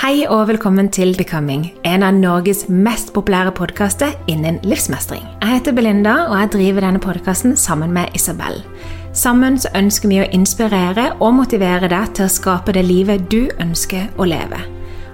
Hei og velkommen til Becoming, en av Norges mest populære podkaster innen livsmestring. Jeg heter Belinda, og jeg driver denne podkasten sammen med Isabel. Sammen så ønsker vi å inspirere og motivere deg til å skape det livet du ønsker å leve.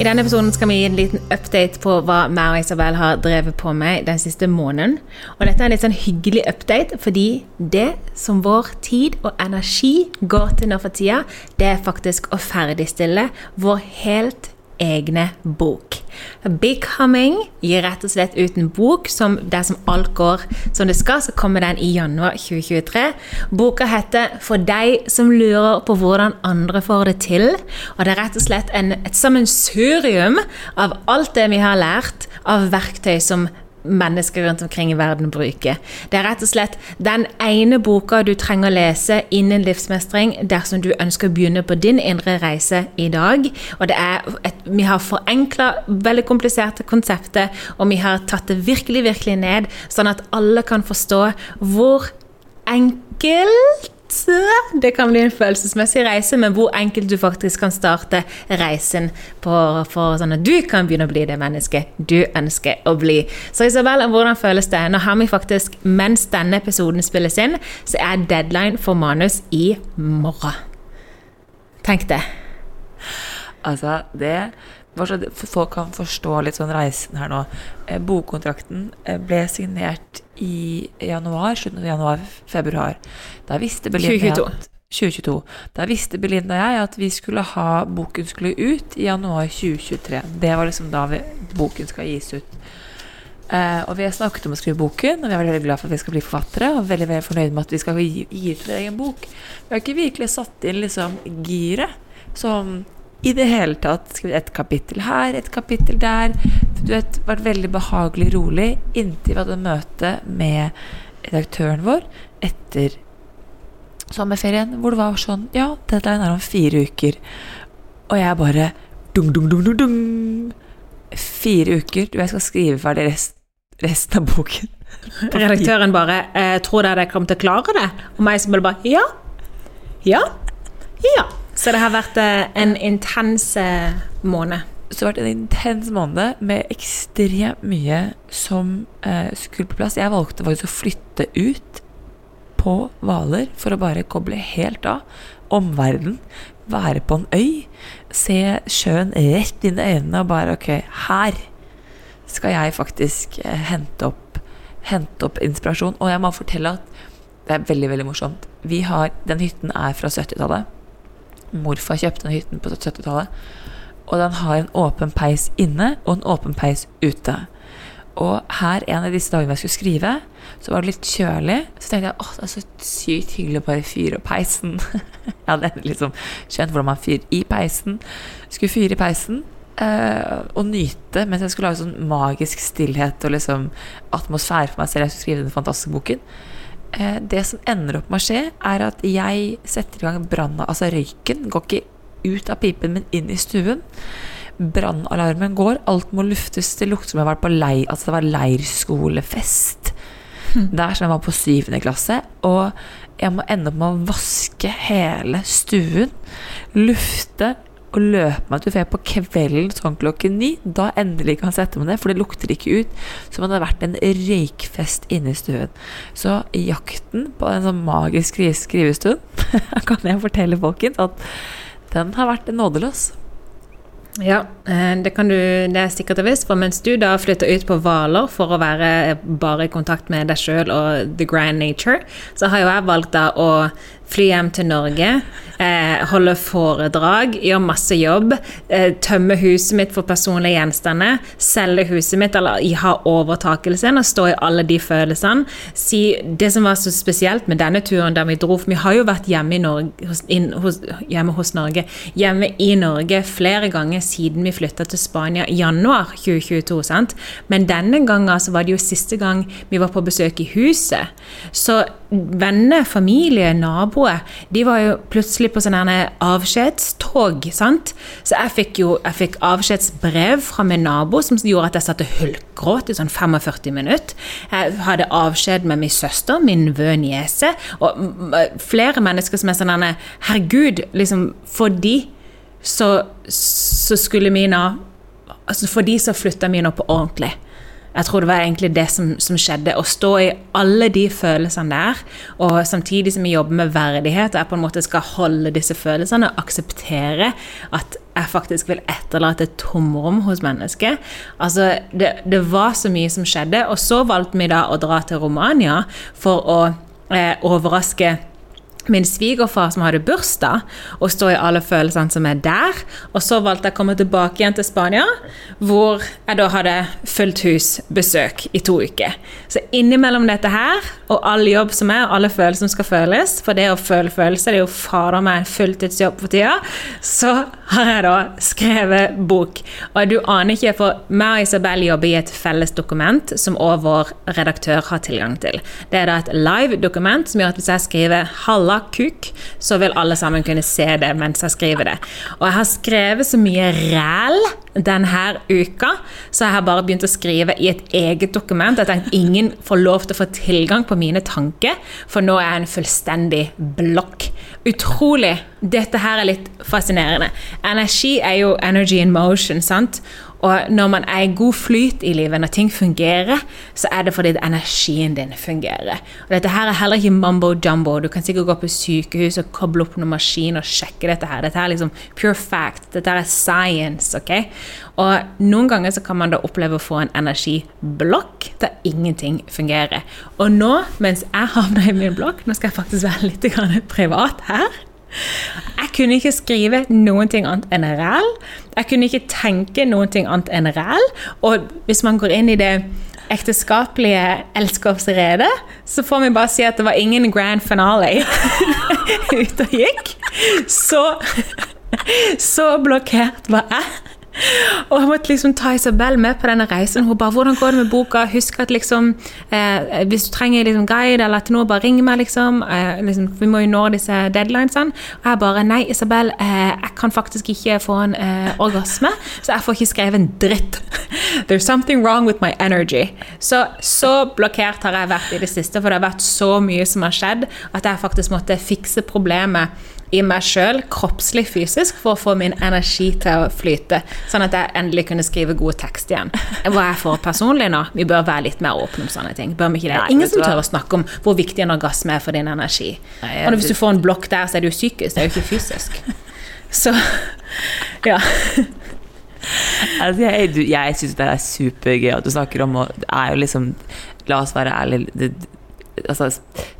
I denne episoden skal vi gi en liten update på hva meg og Isabel har drevet på med den siste måneden. Og dette er en litt sånn hyggelig update, fordi det som vår tid og energi går til nå for tida, det er faktisk å ferdigstille vår helt egne bok. Becoming gir rett og slett ut en bok som dersom alt går som det skal, så kommer den i januar 2023. Boka heter 'For deg som lurer på hvordan andre får det til'. Og det er rett og slett en, et sammensurium av alt det vi har lært av verktøy som mennesker rundt omkring i verden bruker. Det er rett og slett den ene boka du trenger å lese innen livsmestring dersom du ønsker å begynne på din indre reise i dag. Og det er et, Vi har forenkla veldig kompliserte konsepter, og vi har tatt det virkelig, virkelig ned, sånn at alle kan forstå hvor enkelt det kan bli en følelsesmessig reise, men hvor enkelt du faktisk kan starte reisen på, for sånn at du kan begynne å bli det mennesket du ønsker å bli. Så Isabel, hvordan føles det? Nå har vi faktisk, mens denne episoden spilles inn, så er deadline for manus i morgen. Tenk det. Altså, det bare så folk kan forstå litt sånn reisen her nå. Eh, bokkontrakten eh, ble signert i januar, slutten av januar-februar. Da visste Belinda 2022. At, 2022. Da visste Belinda og jeg at vi skulle ha boken skulle ut i januar 2023. Det var liksom da vi, boken skal gis ut. Eh, og vi har snakket om å skrive boken, og vi er veldig glad for at vi skal bli forfattere. Og veldig veldig fornøyd med at vi skal gi, gi ut vår egen bok. Vi har ikke virkelig satt inn liksom giret som i det hele tatt skrevet et kapittel her, et kapittel der. Du vet, vært veldig behagelig rolig inntil vi hadde møte med redaktøren vår etter sommerferien, hvor det var sånn Ja, deadline er om fire uker. Og jeg bare dung, dung, dung, dung, dung. Fire uker. Du, jeg skal skrive ferdig rest, resten av boken. Redaktøren bare eh, 'Tror dere dere kommer til å klare det?' Og meg som bare 'Ja. Ja. Ja'. Så det har vært eh, en intens måned. Så det har vært en intens måned med ekstremt mye som eh, skulle på plass. Jeg valgte faktisk å flytte ut på Hvaler for å bare koble helt av. Omverden. Være på en øy. Se sjøen rett inn i øynene og bare Ok, her skal jeg faktisk eh, hente opp, hente opp inspirasjon. Og jeg må fortelle at det er veldig, veldig morsomt. Vi har, Den hytten er fra 70-tallet. Morfar kjøpte den hytten på 70-tallet. Og den har en åpen peis inne og en åpen peis ute. Og her en av disse dagene jeg skulle skrive, Så var det litt kjølig. Så tenkte jeg åh, det er så sykt hyggelig å bare fyre opp peisen. jeg hadde liksom skjønt hvordan man fyrer i peisen. Skulle fyre i peisen. eh, og nyte mens jeg skulle lage sånn magisk stillhet og liksom atmosfære for meg selv. Jeg skulle skrive den fantastiske boken. Eh, det som ender opp med å skje, er at jeg setter i gang branna Altså røyken går ikke ut av pipen, men inn i stuen. Brannalarmen går, alt må luftes. Det lukter som jeg har vært på leir, altså det var leirskolefest. Der som jeg var på syvende klasse. Og jeg må ende opp med å vaske hele stuen. Lufte og løpe meg til fe på kvelden sånn klokken ni. Da endelig kan jeg sette meg ned, for det lukter ikke ut som om det hadde vært en røykfest inne i stuen. Så jakten på en sånn magisk skrivestund kan jeg fortelle folkens at den har vært nådeløs. Ja, eh, det kan du Det er sikkert og visst, for mens du da flytter ut på Hvaler for å være bare i kontakt med deg sjøl og the grand nature, så har jo jeg valgt da å fly hjem til Norge, eh, holde foredrag, gjøre masse jobb, eh, tømme huset mitt for personlige gjenstander, selge huset mitt eller ha overtakelsen og stå i alle de følelsene. Si det som var så spesielt med denne turen da vi dro, for vi har jo vært hjemme, Norge, hos, inn, hos, hjemme hos Norge, hjemme i Norge flere ganger siden vi flytta til Spania i januar 2022. sant? Men denne gangen så var det jo siste gang vi var på besøk i huset. Så venner, familie, naboer, de var jo plutselig på sånn avskjedstog. sant? Så jeg fikk jo jeg fikk avskjedsbrev fra min nabo som gjorde at jeg satt og hulkgråt i sånn 45 minutter. Jeg hadde avskjed med min søster, min nevø, niese, og flere mennesker som er sånn Herregud, liksom, for de så, så skulle mine altså For de så flytta mine opp på ordentlig. Jeg tror det var egentlig det som, som skjedde. Å stå i alle de følelsene der, og samtidig som vi jobber med verdighet, og jeg på en måte skal holde disse følelsene og akseptere at jeg faktisk vil etterlate et tomrom hos mennesket. Altså, det, det var så mye som skjedde. Og så valgte vi da å dra til Romania for å eh, overraske min svigerfar som hadde bursdag, og stå i alle følelsene som er der. Og så valgte jeg å komme tilbake igjen til Spania, hvor jeg da hadde fullt hus besøk i to uker. Så innimellom dette her, og all jobb som er, og alle følelser som skal føles, for det å føle følelser, det er jo fader meg en fulltidsjobb for tida, så har jeg da skrevet bok. Og du aner ikke, for meg og Isabel jobber i et felles dokument som også vår redaktør har tilgang til. Det er da et live dokument som gjør at hvis jeg skriver 'halla kuk', så vil alle sammen kunne se det mens jeg skriver det. Og jeg har skrevet så mye ræl denne uka, så jeg har bare begynt å skrive i et eget dokument. Tenkte ingen får lov til å få tilgang på mine tanker, for nå er jeg en fullstendig blokk. Utrolig. Dette her er litt fascinerende. Energi er jo energy in motion, sant? Og når man er i god flyt i livet, når ting fungerer, så er det fordi energien din fungerer. Og dette her er heller ikke mambo jumbo. Du kan sikkert gå på sykehus og koble opp noen maskin og sjekke dette her. Dette er liksom pure fact. Dette er science, ok? Og noen ganger så kan man da oppleve å få en energiblokk der ingenting fungerer. Og nå, mens jeg havner i min blokk, nå skal jeg faktisk være litt privat her. Jeg kunne ikke skrive noen ting annet enn reell Jeg kunne ikke tenke noen ting annet enn reell Og hvis man går inn i det ekteskapelige elskovsredet, så får vi bare si at det var ingen grand finale ute og gikk. Så, så blokkert var jeg. Og jeg måtte liksom ta Isabel med på denne reisen. Hun bare 'Hvordan går det med boka?' Husk at liksom eh, Hvis du trenger liksom guide eller til noe, bare ring meg, liksom. Eh, liksom. Vi må jo nå disse deadlinesene. Og jeg bare 'Nei, Isabel, eh, jeg kan faktisk ikke få en eh, orgasme, så jeg får ikke skrevet en dritt'. There's something wrong with my energy. Så, så blokkert har jeg vært i det siste, for det har vært så mye som har skjedd, at jeg faktisk måtte fikse problemet i meg sjøl, kroppslig, fysisk, for å få min energi til å flyte. Sånn at jeg endelig kunne skrive god tekst igjen. Hva jeg får personlig nå, vi bør være litt mer åpne om sånne ting. Bør vi ikke det? Nei, Ingen som tør å snakke om hvor viktig en orgasme er for din energi. Nei, jeg Og hvis du får en blokk der, så er det jo psykisk, det er jo ikke fysisk. Så ja. Altså, jeg du- jeg syns det er supergøy at du snakker om og Det er jo liksom La oss være ærlige. Altså,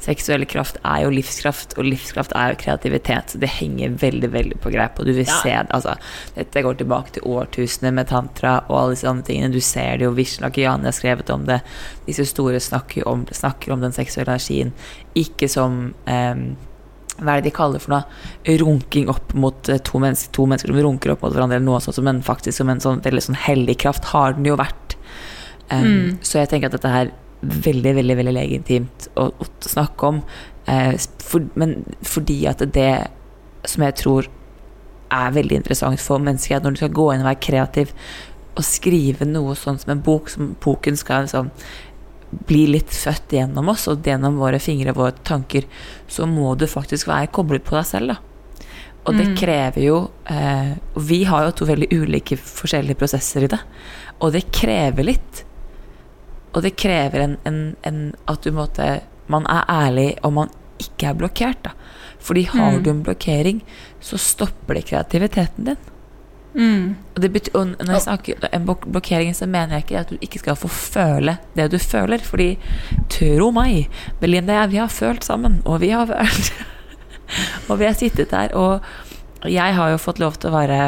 seksuell kraft er jo livskraft, og livskraft er jo kreativitet. Så det henger veldig veldig på greip. Og du vil Ja. se det, altså, Dette går tilbake til årtusener med tantra og alle disse andre tingene. Du ser det jo, Vishnakiyani har skrevet om det. Disse store snakker om, snakker om den seksuelle energien. Ikke som um, hva er det de kaller for noe? Runking opp mot eh, to mennesker, to mennesker som runker opp mot hverandre, eller noe sånt, men faktisk som en sånn veldig sånn hellig kraft har den jo vært. Um, Så jeg tenker at dette er veldig, veldig veldig legitimt å, å snakke om. eh, for, men fordi at det som jeg tror er veldig interessant for mennesker, er at når du skal gå inn og være kreativ og skrive noe sånn som en bok, som boken skal liksom bli litt født gjennom oss og gjennom våre fingre og våre tanker, så må du faktisk være koblet på deg selv, da. Og det krever jo eh, og Vi har jo to veldig ulike forskjellige prosesser i det. Og det krever litt. Og det krever en, en, en at du måtte Man er ærlig og man ikke er blokkert, da. Fordi har du en blokkering, så stopper det kreativiteten din. Og, det betyr, og når jeg snakker en blokkering, så mener jeg ikke at du ikke skal få føle det du føler. Fordi tro meg, Belinda og jeg, vi har følt sammen, og vi har følt Og vi har sittet der, og jeg har jo fått lov til å være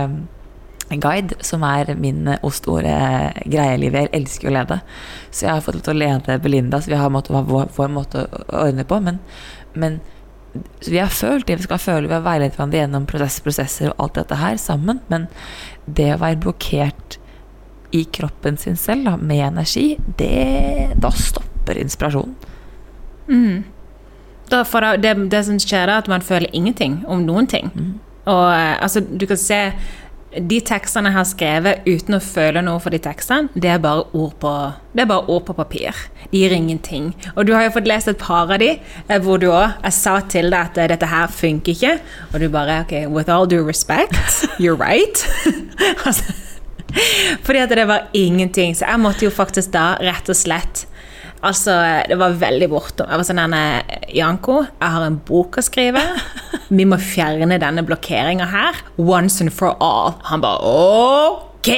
guide, som er min store greie i livet. Jeg elsker å lede. Så jeg har fått lov til å lede Belinda, så vi har måttet, vår, vår måte å ordne på. Men, men vi har følt det vi skal føle, vi har veiledet hverandre gjennom prosess, prosesser og alt dette her sammen. Men det å være blokkert i kroppen sin selv, da, med energi, det, da stopper inspirasjonen. For da, det, det som skjer er at man føler ingenting om noen ting. Og eh, altså, du kan se de tekstene jeg har skrevet uten å føle noe for de tekstene, det er bare ord på, det bare ord på papir. De gir ingenting. Og du har jo fått lest et par av de, eh, hvor du òg Jeg sa til deg at eh, dette her funker ikke, og du bare OK, with all due respect, you're right. altså, fordi at det var ingenting. Så jeg måtte jo faktisk da rett og slett Altså, det var veldig bortom. Jeg var sånn Janko, jeg har en bok å skrive. Vi må fjerne denne blokkeringa her. Once and for all. Han bare OK!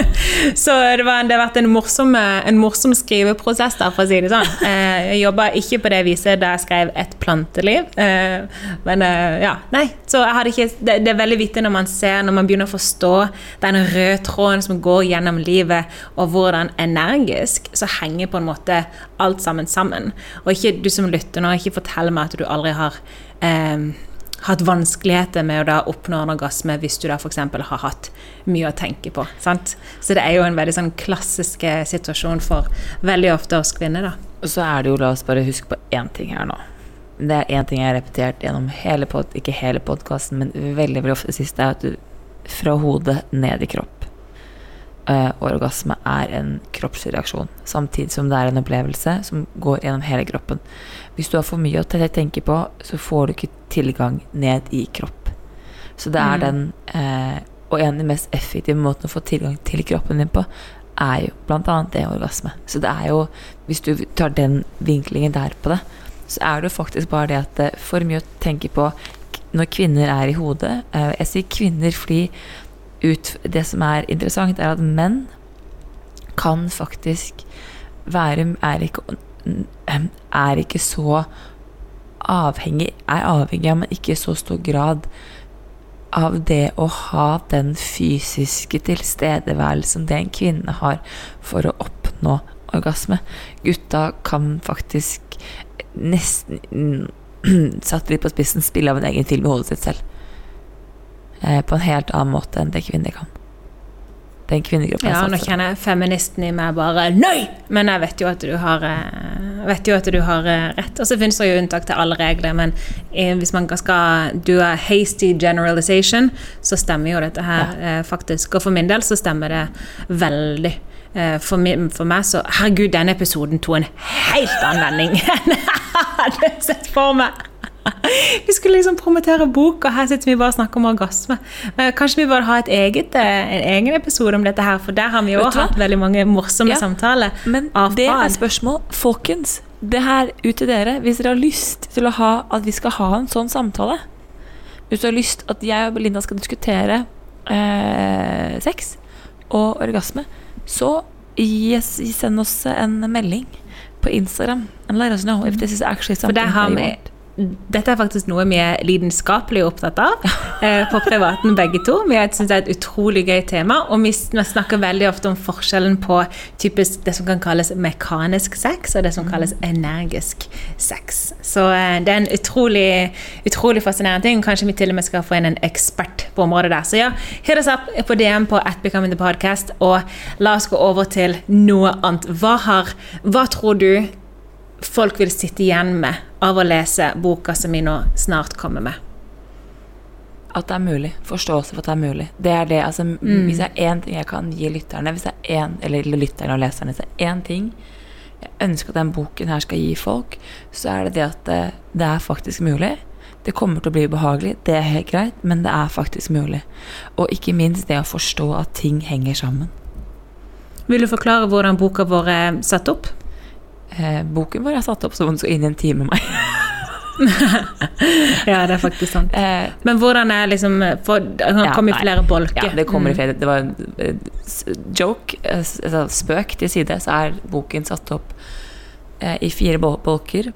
Så det, var, det har vært en morsom, en morsom skriveprosess, der, for å si det sånn. Eh, Jeg jobba ikke på det viset da jeg skrev Et planteliv. Eh, Men eh, ja, nei. Så jeg hadde ikke det, det er veldig vittig når man ser, når man begynner å forstå den røde tråden som går gjennom livet, og hvordan energisk så henger på en måte alt sammen sammen. Og ikke du som lytter nå, ikke fortell meg at du aldri har eh, hatt vanskeligheter med å da oppnå en orgasme hvis du da f.eks. har hatt mye å tenke på. Sant? Så det er jo en veldig sånn klassisk eh, situasjon for veldig ofte oss kvinner, da. Og så er det jo, la oss bare huske på én ting her nå. Det er én ting jeg har repetert gjennom hele pod, ikke hele podkasten, men veldig veldig ofte det siste, er at du fra hodet ned i kropp. Eh, orgasme er en kroppslig reaksjon, samtidig som det er en opplevelse som går gjennom hele kroppen. Hvis du har for mye å tenke på, så får du ikke tilgang ned i kropp. Så det er den uh, Og en av de mest effektive måtene å få tilgang til kroppen din på, er jo annet det orgasme. Så det er jo Hvis du tar den vinklingen der på det, så er det jo faktisk bare det at det er for mye å tenke på når kvinner er i hodet. Eh, Jeg sier kvinner fordi ut, det som er interessant, er at menn kan faktisk være Er ikke, er ikke så avhengig Er avhengig men ikke i så stor grad av det å ha den fysiske tilstedeværelsen det en kvinne har for å oppnå orgasme. Gutta kan faktisk nesten Satt litt på spissen spille av en egen film i hodet sitt selv. Eh, på en helt annen måte enn det kvinner kan. Den kvinnegruppe Ja, er nå kjenner jeg feministen i meg bare Nei! Men jeg vet jo at du har, eh, vet jo at du har eh, rett. Og så finnes det jo unntak til alle regler, men hvis man skal do a hasty generalization, så stemmer jo dette her ja. faktisk. Og for min del så stemmer det veldig. For, min, for meg så Herregud, denne episoden tok en helt annen vending enn jeg hadde sett for meg. Vi skulle liksom promotere bok, og her sitter vi bare og snakker om orgasme. Men kanskje vi burde ha et eget, eh, en egen episode om dette her, for der har vi jo hatt veldig mange morsomme Ja, samtaler. Men det er spørsmål. Folkens, det her ut til dere. Hvis dere har lyst til å ha at vi skal ha en sånn samtale Hvis du har lyst at jeg og Belinda skal diskutere eh, sex og orgasme, så gi, send oss en melding på Instagram and let us know if this is actually For det der har vi. Dette er faktisk noe vi er lidenskapelig opptatt av eh, på privaten, begge to. Vi syns det er et utrolig gøy tema, og vi snakker veldig ofte om forskjellen på typisk det som kan kalles mekanisk sex, og det som kalles energisk sex. Så eh, det er en utrolig, utrolig fascinerende ting. Kanskje vi til og med skal få inn en ekspert på området der. Så ja, hit oss opp på DM på at Becoming the Podcast, og la oss gå over til noe annet. Hva, har, hva tror du folk vil sitte igjen med av å lese boka som vi nå snart kommer med. At det er mulig. Forståelse for at det er mulig. Det er det, altså, Hvis det er én ting jeg kan gi lytterne, hvis det er en, eller lytterne og leserne, hvis det er én ting jeg ønsker at den boken her skal gi folk, så er det det at det, det er faktisk mulig. Det kommer til å bli ubehagelig, det er helt greit, men det er faktisk mulig. Og ikke minst det å forstå at ting henger sammen. Vil du forklare hvordan boka vår er satt opp? Eh, boken vår er satt opp om den skal inn i en time med meg. Ja, det er faktisk sant. Eh, Men hvordan er liksom for, Han Ja, kommer i nei. flere bolker. Ja, det kommer i Mm. flere. Det var en eh, joke, eh, altså spøk til side, så er boken satt opp eh, i fire bolker.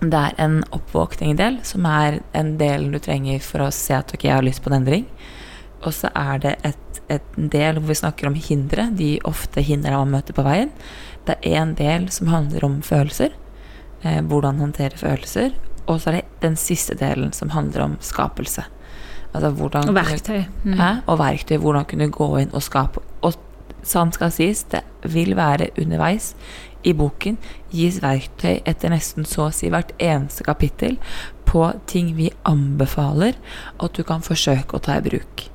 Det er en oppvåkning-del, som er en del du trenger for å se at ok, jeg har lyst på en endring. Og så er det et, et del hvor vi snakker om hindre, de ofte hindrene man møter på veien. Det er en del som handler om følelser, eh, hvordan håndtere følelser. Og så er det den siste delen som handler om skapelse. Altså hvordan Og verktøy. Mm. Hæ? Og verktøy, hvordan kunne gå inn og skape. Og sant skal sies, det vil være underveis i boken gis verktøy etter nesten så å si hvert eneste kapittel på ting vi anbefaler at du kan forsøke å ta i bruk.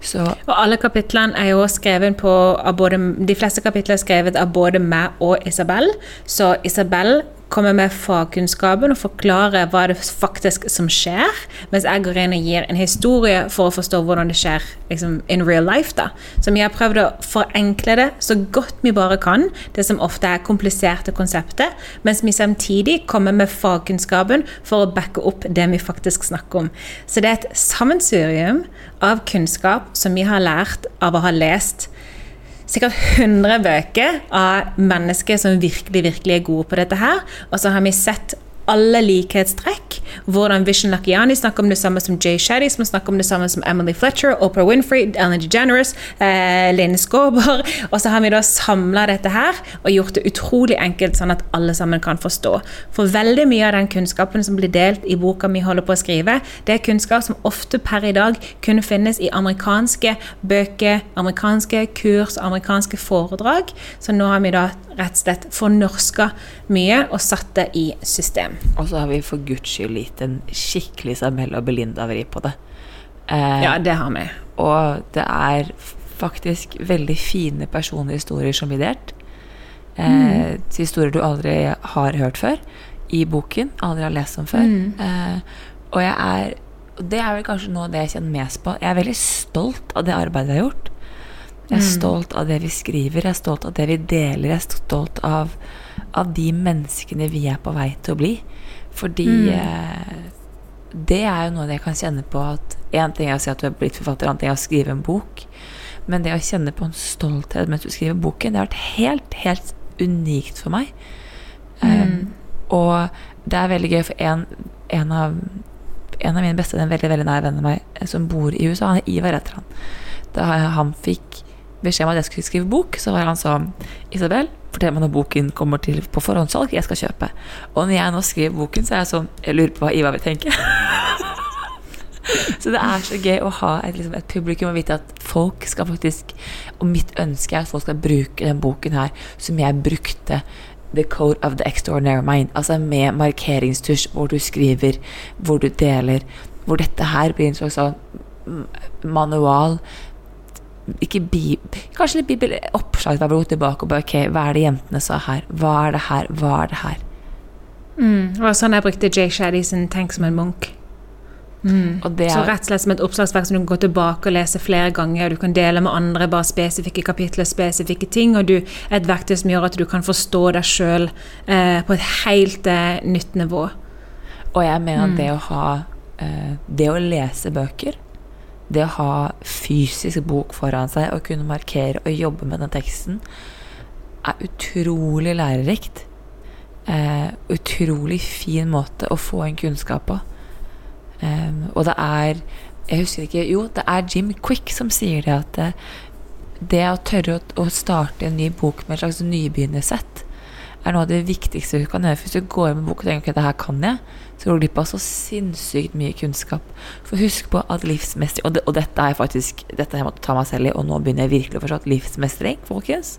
Så Og alle kapitlene er jo skrevet på av både, De fleste kapitler er skrevet av både meg og Isabel. Så Isabel kommer med fagkunnskapen og forklarer hva det faktisk som skjer, mens jeg går inn og gir en historie for å forstå hvordan det skjer liksom, in real life. da. Så vi har prøvd å forenkle det så godt vi bare kan, det som ofte er kompliserte konsepter, mens vi samtidig kommer med fagkunnskapen for å backe opp det vi faktisk snakker om. Så det er et sammensurium av kunnskap som vi har lært av å ha lest sikkert 100 bøker av mennesker som virkelig, virkelig er gode på dette her. Og så har vi sett alle likhetstrekk. Hvordan Vishen Lakiani snakker om det samme som Jay Shetty, som snakker om det samme som Emily Fletcher, Oprah Winfrey, Ellen DeGeneres, eh, Lene Skåber. Og så har vi da samla dette her og gjort det utrolig enkelt, sånn at alle sammen kan forstå. For veldig mye av den kunnskapen som blir delt i boka vi holder på å skrive, det er kunnskap som ofte per i dag kunne finnes i amerikanske bøker, amerikanske kurs, amerikanske foredrag. Så nå har vi da rett og slett fornorska mye og satt det i system. Og så har vi for guds skyld gitt en skikkelig Isabel og Belinda-vri på det. Eh, Ja, det har vi. Og det er faktisk veldig fine personlige historier som blir delt. Eh, Historier du aldri har hørt før i boken, aldri har lest om før. Eh, og jeg er det er vel kanskje noe av det jeg kjenner mest på. Jeg er veldig stolt av det arbeidet jeg har gjort. Jeg er stolt av det vi skriver, jeg er stolt av det vi deler, jeg er stolt av, av de menneskene vi er på vei til å bli. Fordi eh, det er jo noe jeg kan kjenne på at Én ting er å si at du er blitt forfatter, annen ting er å skrive en bok. Men det å kjenne på en stolthet mens du skriver boken, det har vært helt, helt unikt for meg. Um, og det er veldig gøy, for en, en, av, en av mine beste, en veldig veldig nær venn av meg, eh, som bor i USA, han er Ivar heter han. Da han fikk beskjed om at jeg skulle skrive bok, så var han sånn Isabel, fortell meg når boken kommer til på forhåndssalg, jeg skal kjøpe. Og når jeg nå skriver boken, så er jeg sånn Jeg lurer på hva Ivar vil tenke. så det er så gøy å ha et, liksom, et publikum og vite at folk skal faktisk Og mitt ønske er at folk skal bruke den boken her som jeg brukte The Code of the Extraordinary Mind. Altså med markeringstusj, hvor du skriver, hvor du deler. Hvor dette her blir en slags sånn mm, manual ikke bi, Kanskje litt bibel, oppslag der vi går tilbake og bare Ok, hva er det jentene sa her? Hva er det her? Hva er det her? Det var sånn jeg brukte Jay Shaddy sin 'Tenk som en Munch'. Og det Så er, rett og slett som et oppslagsverk som du kan gå tilbake og lese flere ganger. Du kan dele med andre bare spesifikke kapitler, spesifikke ting. Og du, et verktøy som gjør at du kan forstå deg sjøl eh, på et helt eh, nytt nivå. og jeg mener at det å ha eh, Det å lese bøker, det å ha fysisk bok foran seg og kunne markere og jobbe med den teksten, er utrolig lærerikt. eh, utrolig fin måte å få en kunnskap på. Eh, og det er Jeg husker ikke Jo, det er Jim Quick som sier det at det, det å tørre å, å, starte en ny bok med et slags nybegynnersett er noe av det viktigste du kan gjøre. Hvis du går med bok og tenker at det her kan jeg, så går du glipp av så sinnssykt mye kunnskap. For husk på at livsmestring og, og, dette er faktisk Dette har jeg måttet ta meg selv i, og nå begynner jeg virkelig å forstå at livsmestring, folkens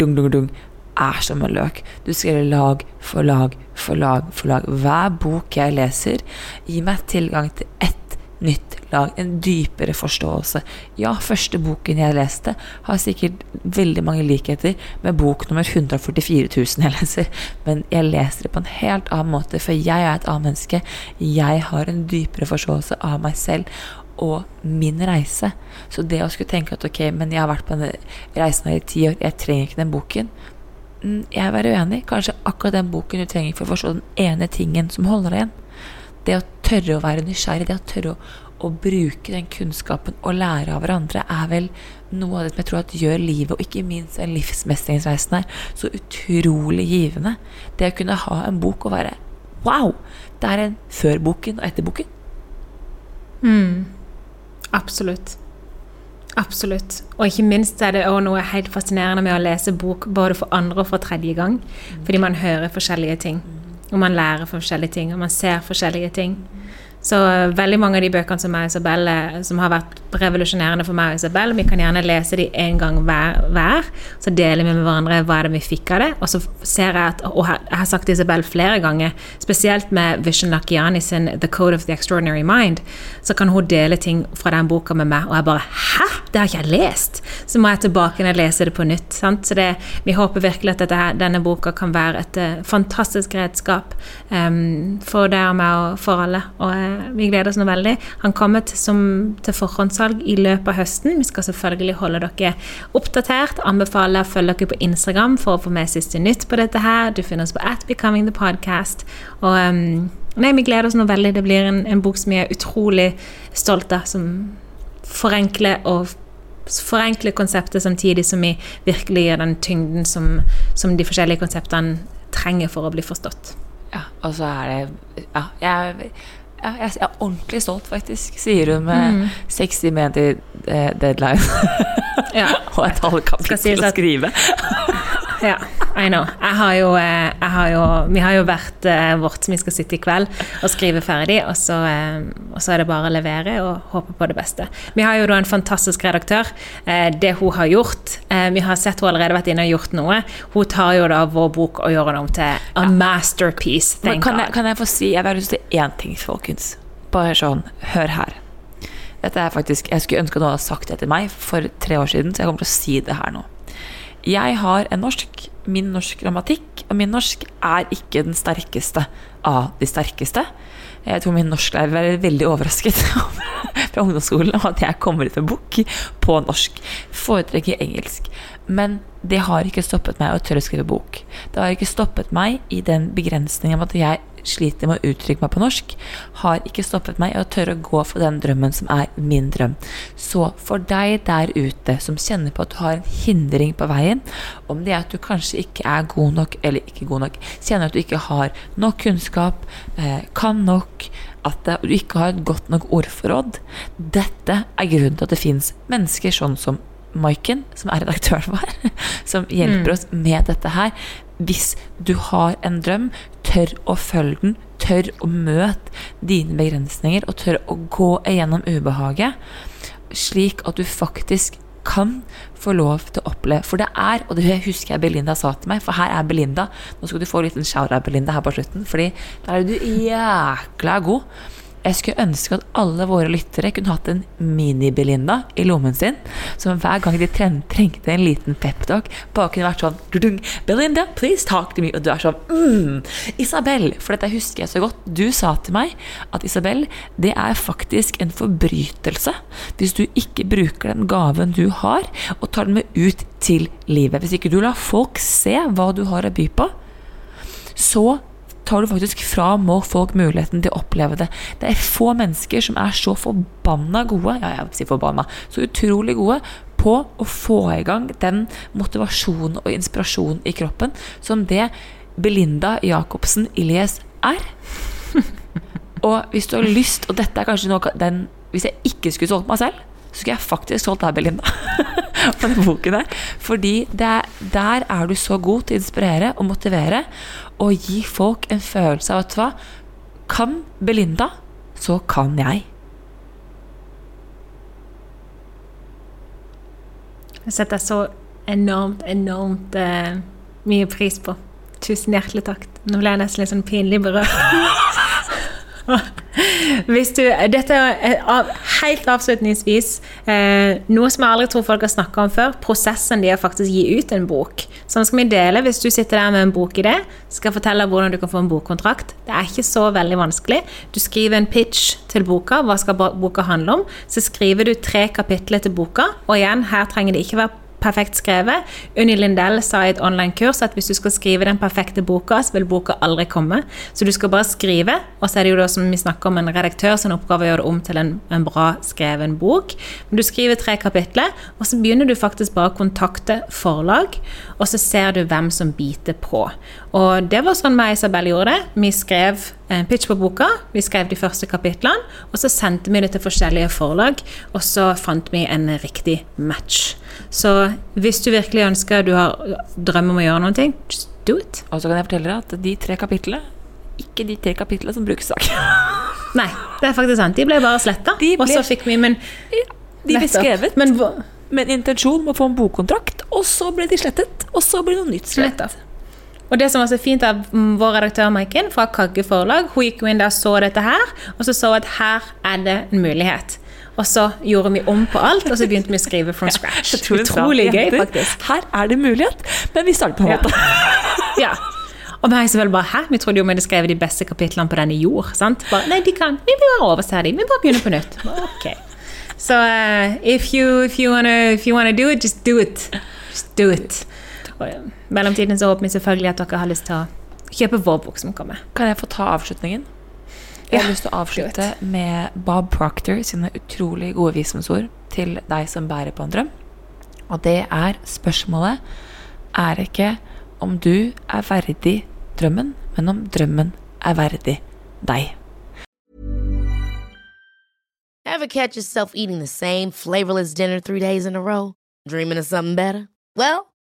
Dung, dung, dung er som en løk. Du skriver lag for lag for lag for lag. Hver bok jeg leser, gir meg tilgang til ett nytt lag, en dypere forståelse. Ja, første boken jeg leste, har sikkert veldig mange likheter med bok nummer 144 000 jeg leser, men jeg leser det på en helt annen måte, for jeg er et annet menneske. Jeg har en dypere forståelse av meg selv og min reise. Så det å skulle tenke at ok, men jeg har vært på denne reisen her i ti år, jeg trenger ikke den boken, Mm, jeg er uenig. Kanskje akkurat den boken du trenger for å forstå den ene tingen som holder deg igjen. Det å tørre å være nysgjerrig, det å tørre å, å, bruke den kunnskapen og lære av hverandre, er vel noe av det som jeg tror at gjør livet, og ikke minst en livsmestringsreisen her, så utrolig givende. Det å kunne ha en bok og være Wow! Det er en før-boken og etter-boken. Mm. Absolutt. Absolutt. Og ikke minst er det også noe helt fascinerende med å lese bok både for andre og for tredje gang. Fordi man hører forskjellige ting. Og man lærer forskjellige ting, og man ser forskjellige ting. Så uh, veldig mange av de bøkene som, er Isabel, eh, som har vært revolusjonerende for meg og Isabel, vi kan gjerne lese de en gang hver, hver. Så deler vi med hverandre hva er det vi fikk av det. Og så ser jeg at, og jeg har sagt til Isabel flere ganger, spesielt med Vishen Lakiani sin 'The Code of the Extraordinary Mind', så kan hun dele ting fra den boka med meg, og jeg bare 'hæ?! Det har ikke jeg lest!' Så må jeg tilbake og lese det på nytt. Sant? Så det, vi håper virkelig at dette, denne boka kan være et uh, fantastisk redskap um, for deg og meg og for alle. Og uh, vi gleder oss nå veldig. Han kommer til, som, til forhåndssalg i løpet av høsten. Vi skal selvfølgelig holde dere oppdatert. Anbefaler å følge dere på Instagram for å få med siste nytt på dette her. Du finner oss på at Becoming the Podcast. Og um, nei, vi gleder oss nå veldig. Det blir en, en bok som vi er utrolig stolt av. Som forenkler og forenkle konseptet samtidig som vi virkelig gir den tyngden som, som de forskjellige konseptene trenger for å bli forstått. Ja, og så er det Ja, jeg ja, jeg er ordentlig stolt, faktisk, sier hun med mm. 60 meter eh, deadline. ja. og et halvt kapittel å skrive. Ja, I know. Jeg har jo, eh, jeg har jo, vi har jo vært uh, vårt som vi skal sitte i kveld og skrive ferdig, og så, uh, og så, er det bare å levere og håpe på det beste. Vi har jo da en fantastisk redaktør. Det hun har gjort Vi har sett hun allerede vært inne og gjort noe. Hun tar jo da vår bok og gjør den om til a masterpiece. Thank kan, jeg, kan jeg få si Jeg har lyst til én ting, folkens. Bare sånn, hør her. Dette er faktisk, Jeg skulle ønske noen hadde sagt det til meg for tre år siden, så jeg kommer til å si det her nå. Jeg har en norsk, min norsk grammatikk, og min norsk er ikke den sterkeste av de sterkeste. Jeg tror min norsklærer være veldig overrasket fra ungdomsskolen om at jeg kommer ut med bok på norsk. Foretrekker engelsk. Men det har ikke stoppet meg å tørre å skrive bok. Det har ikke stoppet meg i den begrensningen om at jeg sliter med å uttrykke meg på norsk, har ikke stoppet meg i å tørre å gå for den drømmen som er min drøm. Så for deg der ute som kjenner på at du har en hindring på veien, om det er at du kanskje ikke er god nok, eller ikke god nok, kjenner at du ikke har nok kunnskap, eh, kan nok, at du ikke har et godt nok ordforråd, dette er grunnen til at det fins mennesker sånn som Maiken, som er redaktøren vår, som hjelper mm. oss med dette her. Hvis du har en drøm, tør å følge den, tør å møte dine begrensninger og tør å gå igjennom ubehaget, slik at du faktisk kan få lov til å oppleve For det er, og det husker jeg Belinda sa til meg, for her er Belinda. Nå skal du få litt shout-out, Belinda, her på slutten, fordi der er du jækla god. Jeg skulle ønske at alle våre lyttere kunne hatt en mini-Belinda i lommen sin, som hver gang de trengte en liten peptalk, bare kunne vært sånn Belinda, please talk to me. Og du er sånn mm, Isabel. For dette husker jeg så godt. Du sa til meg at Isabel, det er faktisk en forbrytelse hvis du ikke bruker den gaven du har, og tar den med ut til livet. Hvis ikke du lar folk se hva du har å by på, så tar du faktisk fra folk muligheten til å oppleve det. Det er få mennesker som er så forbanna gode, ja, jeg vil si forbanna, så utrolig gode på å få i gang den motivasjonen og inspirasjonen i kroppen som det Belinda Jacobsen Ilyes er. Og hvis du har lyst, og dette er kanskje noe den Hvis jeg ikke skulle solgt meg selv, så skulle jeg faktisk solgt deg, Belinda. på den boken der. Fordi er, der er du så god til å inspirere og motivere og gi folk en følelse av at hva, kan Belinda, så kan jeg. Det setter jeg så enormt, enormt eh, mye pris på. Tusen hjertelig takk. Nå ble jeg nesten litt sånn pinlig berørt. Du, dette er helt avslutningsvis eh, noe som jeg aldri tror folk har snakka om før. Prosessen de å faktisk gi ut en bok. Så nå skal vi dele. Hvis du sitter der med en bokidé, skal fortelle hvordan du kan få en bokkontrakt. Det er ikke så veldig vanskelig. Du skriver en pitch til boka. Hva skal boka handle om? Så skriver du tre kapitler til boka. Og igjen, her trenger det ikke være perfekt skrevet. Unni Lindell sa i et online-kurs at hvis du skal skrive den perfekte boka, så vil boka aldri komme. Så du skal bare skrive, og så er det jo da som vi snakker om en redaktør sin oppgave å gjøre det om til en, en bra skreven bok. Men du skriver tre kapitler, og så begynner du faktisk bare å kontakte forlag, og så ser du hvem som biter på. Og det var sånn meg og Isabel gjorde det. Vi skrev en pitch på boka, vi skrev de første kapitlene, og så sendte vi det til forskjellige forlag, og så fant vi en riktig match. Så hvis du virkelig ønsker, du har drøm om å gjøre noe, just do it. Og så kan jeg fortelle deg at de tre kapitlene, ikke de tre kapitlene som brukes i dag. Nei, det er faktisk sant. De ble bare sletta, De og så fikk vi Men De ble skrevet Men med en intensjon om å få en bokkontrakt, og så ble de slettet, og så ble noe nytt skrevet. Og det som var så fint av vår redaktør Maiken fra Kagge forlag, hun gikk jo inn der og så dette her, og så så at her er det en mulighet. Og så gjorde vi om på alt, og så begynte vi å skrive from scratch. Sa, Utrolig gøy, faktisk. Her er det mulighet, men vi starter på en måte. Ja. Og meg selvfølgelig bare, hæ? Vi trodde jo vi hadde skrevet de beste kapitlene på denne jord, sant? Bare, nei, de kan, vi bare overser de, vi bare begynner på nytt. Ok. Så eh, if you, if you wanna, if you wanna do it, just do it. Just do it. Og i mellomtiden så håper vi selvfølgelig at dere har lyst til å kjøpe vår bok som kommer. Kan jeg få ta avslutningen? Jeg har Ja, lyst til å avslutte med Bob Proctor sine utrolig gode visdomsord til deg som bærer på en drøm. Og det er spørsmålet er ikke om du er verdig drømmen, men om drømmen er verdig deg. Ever catch yourself eating the same flavorless dinner three days in a row? Dreaming of something better? Well,